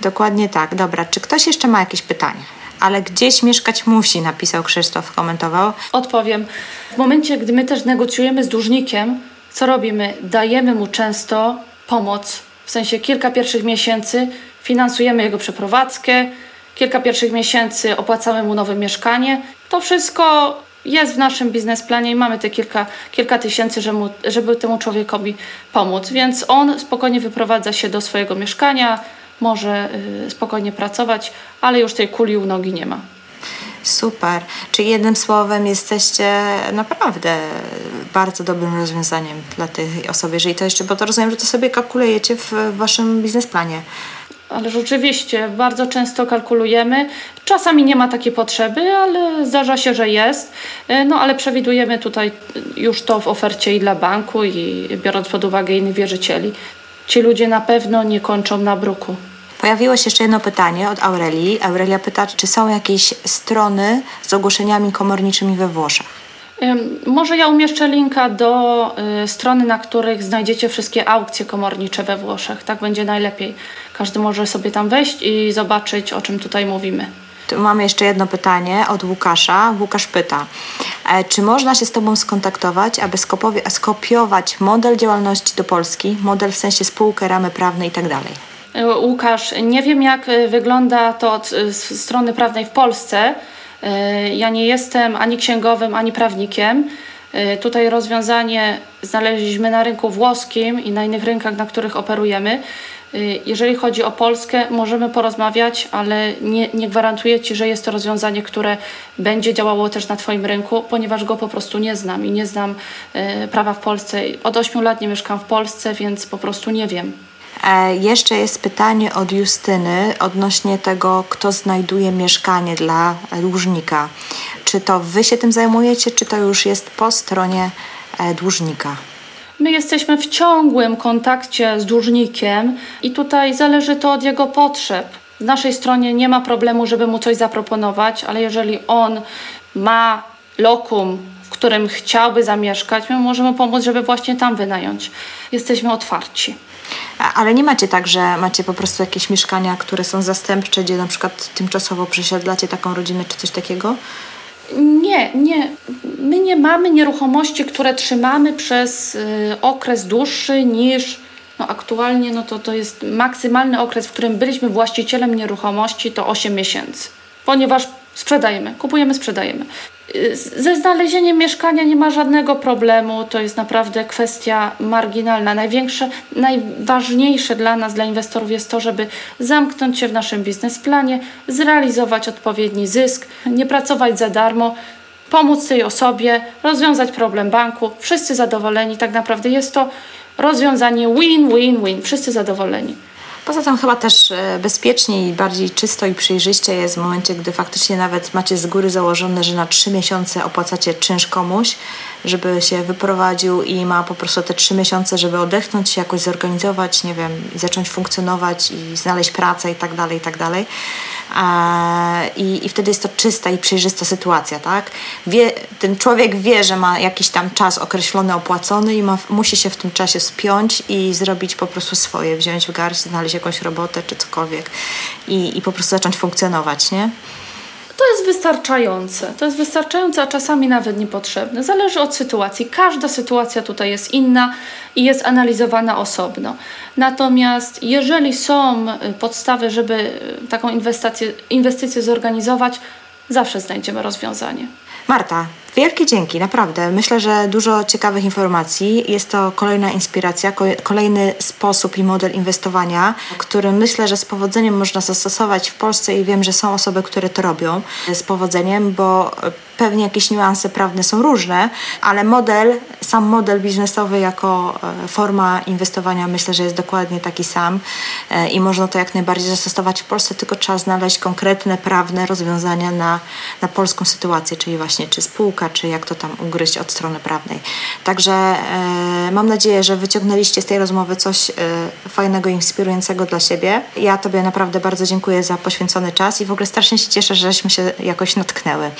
Speaker 1: Dokładnie tak. Dobra, czy ktoś jeszcze ma jakieś pytania? Ale gdzieś mieszkać musi, napisał Krzysztof, komentował.
Speaker 2: Odpowiem. W momencie, gdy my też negocjujemy z dłużnikiem, co robimy? Dajemy mu często pomoc, w sensie kilka pierwszych miesięcy finansujemy jego przeprowadzkę, kilka pierwszych miesięcy opłacamy mu nowe mieszkanie. To wszystko jest w naszym biznesplanie i mamy te kilka, kilka tysięcy, żeby, żeby temu człowiekowi pomóc. Więc on spokojnie wyprowadza się do swojego mieszkania, może y, spokojnie pracować, ale już tej kuli u nogi nie ma.
Speaker 1: Super. Czyli jednym słowem jesteście naprawdę bardzo dobrym rozwiązaniem dla tej osoby, jeżeli to jeszcze, bo to rozumiem, że to sobie kalkulujecie w waszym biznesplanie.
Speaker 2: Ale rzeczywiście bardzo często kalkulujemy. Czasami nie ma takiej potrzeby, ale zdarza się, że jest. E, no ale przewidujemy tutaj już to w ofercie i dla banku, i biorąc pod uwagę innych wierzycieli. Ci ludzie na pewno nie kończą na bruku.
Speaker 1: Pojawiło się jeszcze jedno pytanie od Aurelii. Aurelia pyta, czy są jakieś strony z ogłoszeniami komorniczymi we Włoszech?
Speaker 2: Może ja umieszczę linka do y, strony, na których znajdziecie wszystkie aukcje komornicze we Włoszech. Tak będzie najlepiej. Każdy może sobie tam wejść i zobaczyć, o czym tutaj mówimy.
Speaker 1: Tu mamy jeszcze jedno pytanie od Łukasza. Łukasz pyta, e, czy można się z Tobą skontaktować, aby skopiować model działalności do Polski, model w sensie spółkę, ramy prawne i tak dalej?
Speaker 2: E, Łukasz, nie wiem jak e, wygląda to od strony prawnej w Polsce. Ja nie jestem ani księgowym, ani prawnikiem. Tutaj rozwiązanie znaleźliśmy na rynku włoskim i na innych rynkach, na których operujemy. Y, jeżeli chodzi o Polskę, możemy porozmawiać, ale nie, nie gwarantuję Ci, że jest to rozwiązanie, które będzie działało też na Twoim rynku, ponieważ go po prostu nie znam i nie znam prawa w Polsce. Od 8 lat nie mieszkam w Polsce, więc po prostu nie wiem.
Speaker 1: E, jeszcze jest pytanie od Justyny odnośnie tego, kto znajduje mieszkanie dla dłużnika. Czy to Wy się tym zajmujecie, czy to już jest po stronie e, dłużnika?
Speaker 2: My jesteśmy w ciągłym kontakcie z dłużnikiem i tutaj zależy to od jego potrzeb. Z naszej stronie nie ma problemu, żeby mu coś zaproponować, ale jeżeli on ma lokum, w którym chciałby zamieszkać, my możemy pomóc, żeby właśnie tam wynająć. Jesteśmy otwarci.
Speaker 1: Ale nie macie tak, że macie po prostu jakieś mieszkania, które są zastępcze, gdzie na przykład tymczasowo przesiedlacie taką rodzinę czy coś takiego?
Speaker 2: Nie, nie. My nie mamy nieruchomości, które trzymamy przez y, okres dłuższy niż no aktualnie no to, to jest maksymalny okres, w którym byliśmy właścicielem nieruchomości to 8 miesięcy. Ponieważ sprzedajemy, kupujemy, sprzedajemy. Ze znalezieniem mieszkania nie ma żadnego problemu, to jest naprawdę kwestia marginalna. Największe, najważniejsze dla nas, dla inwestorów jest to, żeby zamknąć się w naszym biznesplanie, zrealizować odpowiedni zysk, nie pracować za darmo, pomóc tej osobie, rozwiązać problem banku. Wszyscy zadowoleni, tak naprawdę jest to rozwiązanie win-win-win, wszyscy zadowoleni.
Speaker 1: Poza tym chyba też e, bezpieczniej i bardziej czysto i przejrzyście jest w momencie, gdy faktycznie nawet macie z góry założone, że na trzy miesiące opłacacie czynsz komuś, żeby się wyprowadził i ma po prostu te trzy miesiące, żeby odetchnąć się, jakoś zorganizować, nie wiem, zacząć funkcjonować i znaleźć pracę i tak dalej, i tak dalej. I, I wtedy jest to czysta i przejrzysta sytuacja, tak? Wie, ten człowiek wie, że ma jakiś tam czas określony, opłacony i ma, musi się w tym czasie spiąć i zrobić po prostu swoje, wziąć w garść, znaleźć jakąś robotę czy cokolwiek i, i po prostu zacząć funkcjonować, nie?
Speaker 2: To jest wystarczające. To jest wystarczające, a czasami nawet niepotrzebne. Zależy od sytuacji. Każda sytuacja tutaj jest inna i jest analizowana osobno. Natomiast jeżeli są y, podstawy, żeby y, taką inwestycję, inwestycję zorganizować, zawsze znajdziemy rozwiązanie.
Speaker 1: Marta, wielkie dzięki, naprawdę. Myślę, że dużo ciekawych informacji. Jest to kolejna inspiracja, kolejny sposób i model inwestowania, który myślę, że z powodzeniem można zastosować w Polsce i wiem, że są osoby, które to robią z powodzeniem, bo pewnie jakieś niuanse prawne są różne, ale model, sam model biznesowy jako e, forma inwestowania myślę, że jest dokładnie taki sam e, i można to jak najbardziej zastosować w Polsce, tylko trzeba znaleźć konkretne prawne rozwiązania na, na polską sytuację, czyli właśnie czy spółka, czy jak to tam ugryźć od strony prawnej. Także e, mam nadzieję, że wyciągnęliście z tej rozmowy coś fajnego, inspirującego dla siebie. Ja Tobie naprawdę bardzo dziękuję za poświęcony czas i w ogóle strasznie się cieszę, żeśmy się jakoś natknęły.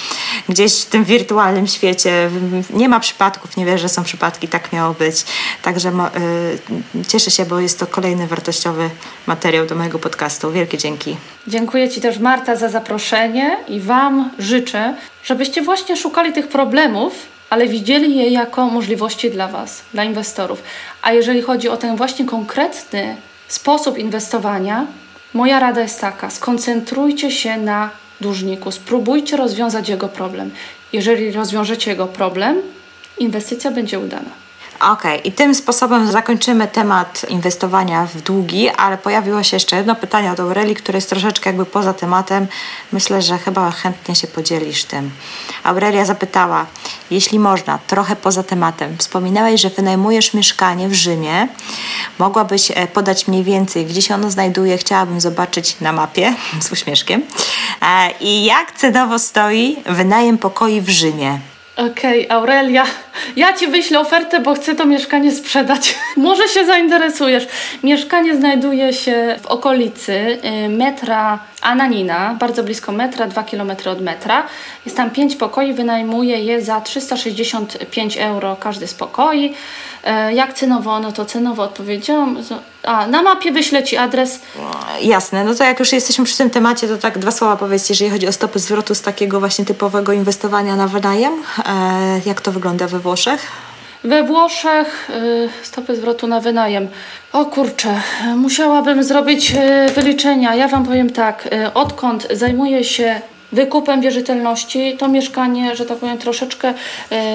Speaker 1: Gdzieś w tym wirtualnym świecie nie ma przypadków, nie wierzę, że są przypadki, tak miało być. Także e, cieszę się, bo jest to kolejny wartościowy materiał do mojego podcastu. Wielkie dzięki.
Speaker 2: Dziękuję Ci też Marta za zaproszenie i Wam życzę, żebyście właśnie szukali tych problemów, ale widzieli je jako możliwości dla Was, dla inwestorów. A jeżeli chodzi o ten właśnie konkretny sposób inwestowania, moja rada jest taka: skoncentrujcie się na dłużniku, spróbujcie rozwiązać jego problem. Jeżeli rozwiążecie jego problem, inwestycja będzie udana.
Speaker 1: Okay. i tym sposobem zakończymy temat inwestowania w długi, ale pojawiło się jeszcze jedno pytanie od Aurelii, które jest troszeczkę jakby poza tematem. Myślę, że chyba chętnie się podzielisz tym. Aurelia zapytała, jeśli można, trochę poza tematem. Wspominałeś, że wynajmujesz mieszkanie w Rzymie. Mogłabyś e, podać mniej więcej, gdzie się ono znajduje? Chciałabym zobaczyć na mapie z uśmieszkiem. E, I jak cenowo stoi wynajem pokoi w Rzymie?
Speaker 2: Okej, okay, Aurelia, ja Ci wyślę ofertę, bo chcę to mieszkanie sprzedać. Może się zainteresujesz. Mieszkanie znajduje się w okolicy y, metra Ananina, bardzo blisko metra, 2 km od metra. Jest tam 5 pokoi, wynajmuje je za 365 euro każdy z pokoi. E, jak cenowo? No to cenowo odpowiedziałam. A, na mapie wyślę Ci adres.
Speaker 1: Jasne, no to jak już jesteśmy przy tym temacie, to tak dwa słowa powiedzcie, jeżeli chodzi o stopy zwrotu z takiego właśnie typowego inwestowania na wynajem. E, jak to wygląda we Włoszech?
Speaker 2: We Włoszech y, stopy zwrotu na wynajem. O kurczę, musiałabym zrobić y, wyliczenia. Ja Wam powiem tak, y, odkąd zajmuję się wykupem wierzytelności to mieszkanie, że tak powiem, troszeczkę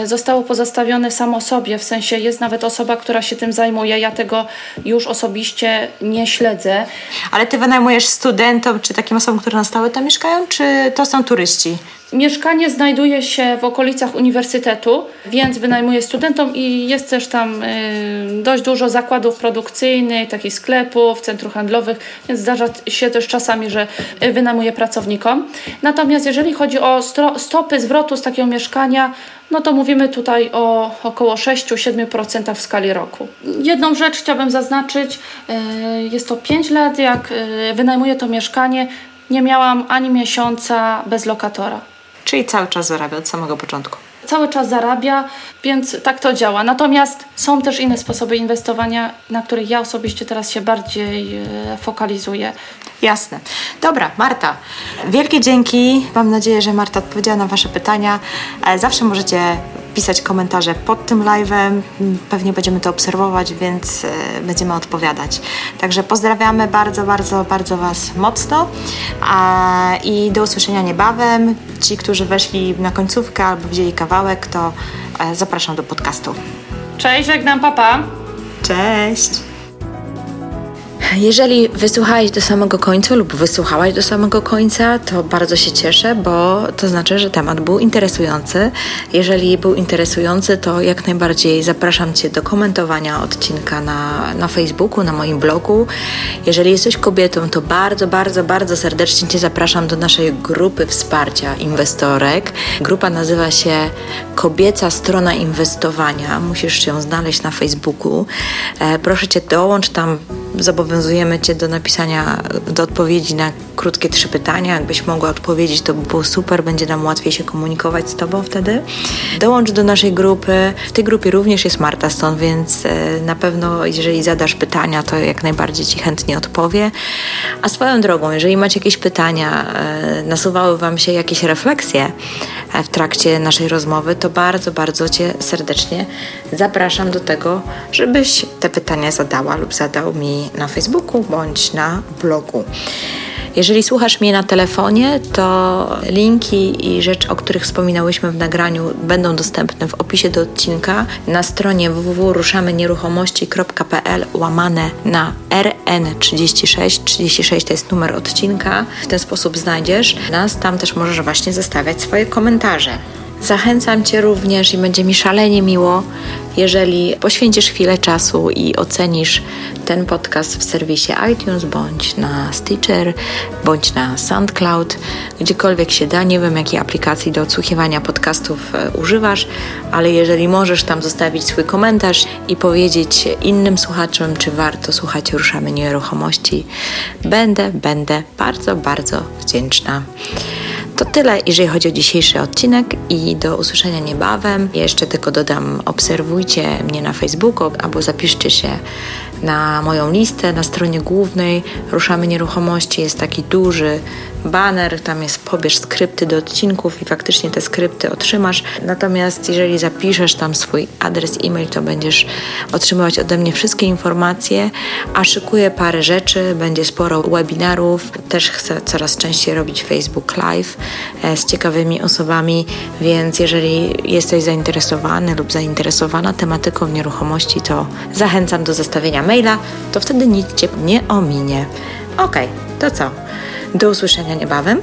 Speaker 2: zostało pozostawione samo sobie. W sensie jest nawet osoba, która się tym zajmuje. Ja tego już osobiście nie śledzę.
Speaker 1: Ale ty wynajmujesz studentom, czy takim osobom, które na stałe tam mieszkają, czy to są turyści?
Speaker 2: Mieszkanie znajduje się w okolicach uniwersytetu, więc wynajmuję studentom i jest też tam y, dość dużo zakładów produkcyjnych, takich sklepów, centrów handlowych, więc zdarza się też czasami, że y, wynajmuję pracownikom. Natomiast jeżeli chodzi o stopy zwrotu z takiego mieszkania, no to mówimy tutaj o około 6-7% w skali roku. Jedną rzecz chciałabym zaznaczyć, y, jest to 5 lat, jak wynajmuję to mieszkanie, nie miałam ani miesiąca bez lokatora.
Speaker 1: Czyli cały czas zarabia od samego początku.
Speaker 2: Cały czas zarabia, więc tak to działa. Natomiast są też inne sposoby inwestowania, na których ja osobiście teraz się bardziej e, fokalizuję.
Speaker 1: Jasne. Dobra, Marta, wielkie dzięki. Mam nadzieję, że Marta odpowiedziała na Wasze pytania. E, zawsze możecie pisać komentarze pod tym live'em. Pewnie będziemy to obserwować, więc e, będziemy odpowiadać. Także pozdrawiamy bardzo, bardzo, bardzo Was mocno i do usłyszenia niebawem. Ci, którzy weszli na końcówkę albo wzięli kawałek, to e, zapraszam do podcastu.
Speaker 2: Cześć, żegnam papa.
Speaker 1: Cześć. Jeżeli wysłuchałeś do samego końca lub wysłuchałaś do samego końca, to bardzo się cieszę, bo to znaczy, że temat był interesujący. Jeżeli był interesujący, to jak najbardziej zapraszam Cię do komentowania odcinka na, na Facebooku, na moim blogu. Jeżeli jesteś kobietą, to bardzo, bardzo, bardzo serdecznie Cię zapraszam do naszej grupy wsparcia inwestorek. Grupa nazywa się Kobieca Strona Inwestowania. Musisz ją znaleźć na Facebooku. E, proszę Cię, dołącz tam zobowiązujemy Cię do napisania, do odpowiedzi na krótkie trzy pytania. Jakbyś mogła odpowiedzieć, to by było super, będzie nam łatwiej się komunikować z Tobą wtedy. Dołącz do naszej grupy. W tej grupie również jest Marta Stone, więc e, na pewno, jeżeli zadasz pytania, to jak najbardziej Ci chętnie odpowie. A swoją drogą, jeżeli macie jakieś pytania, e, nasuwały Wam się jakieś refleksje e, w trakcie naszej rozmowy, to bardzo, bardzo Cię serdecznie zapraszam do tego, żebyś te pytania zadała lub zadał mi na Facebooku bądź na blogu. Jeżeli słuchasz mnie na telefonie, to linki i rzeczy, o których wspominałyśmy w nagraniu, będą dostępne w opisie do odcinka na stronie www.ruszamenieruchomości.pl łamane na RN36. 36 to jest numer odcinka. W ten sposób znajdziesz nas. Tam też możesz właśnie zostawiać swoje komentarze. Zachęcam Cię również i będzie mi szalenie miło, jeżeli poświęcisz chwilę czasu i ocenisz ten podcast w serwisie iTunes, bądź na Stitcher, bądź na SoundCloud, gdziekolwiek się da. Nie wiem, jakiej aplikacji do odsłuchiwania podcastów e, używasz, ale jeżeli możesz tam zostawić swój komentarz i powiedzieć innym słuchaczom, czy warto słuchać Ruszamy Nieruchomości, będę, będę bardzo, bardzo wdzięczna. To tyle, jeżeli chodzi o dzisiejszy odcinek i do usłyszenia niebawem. Jeszcze tylko dodam, obserwujcie mnie na Facebooku albo zapiszcie się na moją listę. Na stronie głównej Ruszamy Nieruchomości jest taki duży banner, tam jest pobierz skrypty do odcinków i faktycznie te skrypty otrzymasz. Natomiast jeżeli zapiszesz tam swój adres e-mail, to będziesz otrzymywać ode mnie wszystkie informacje, a szykuję parę rzeczy, będzie sporo webinarów, też chcę coraz częściej robić Facebook Live e, z ciekawymi osobami, więc jeżeli jesteś zainteresowany lub zainteresowana tematyką nieruchomości, to zachęcam do zostawienia maila, to wtedy nic Cię nie ominie. Ok, to co? Do usłyszenia niebawem.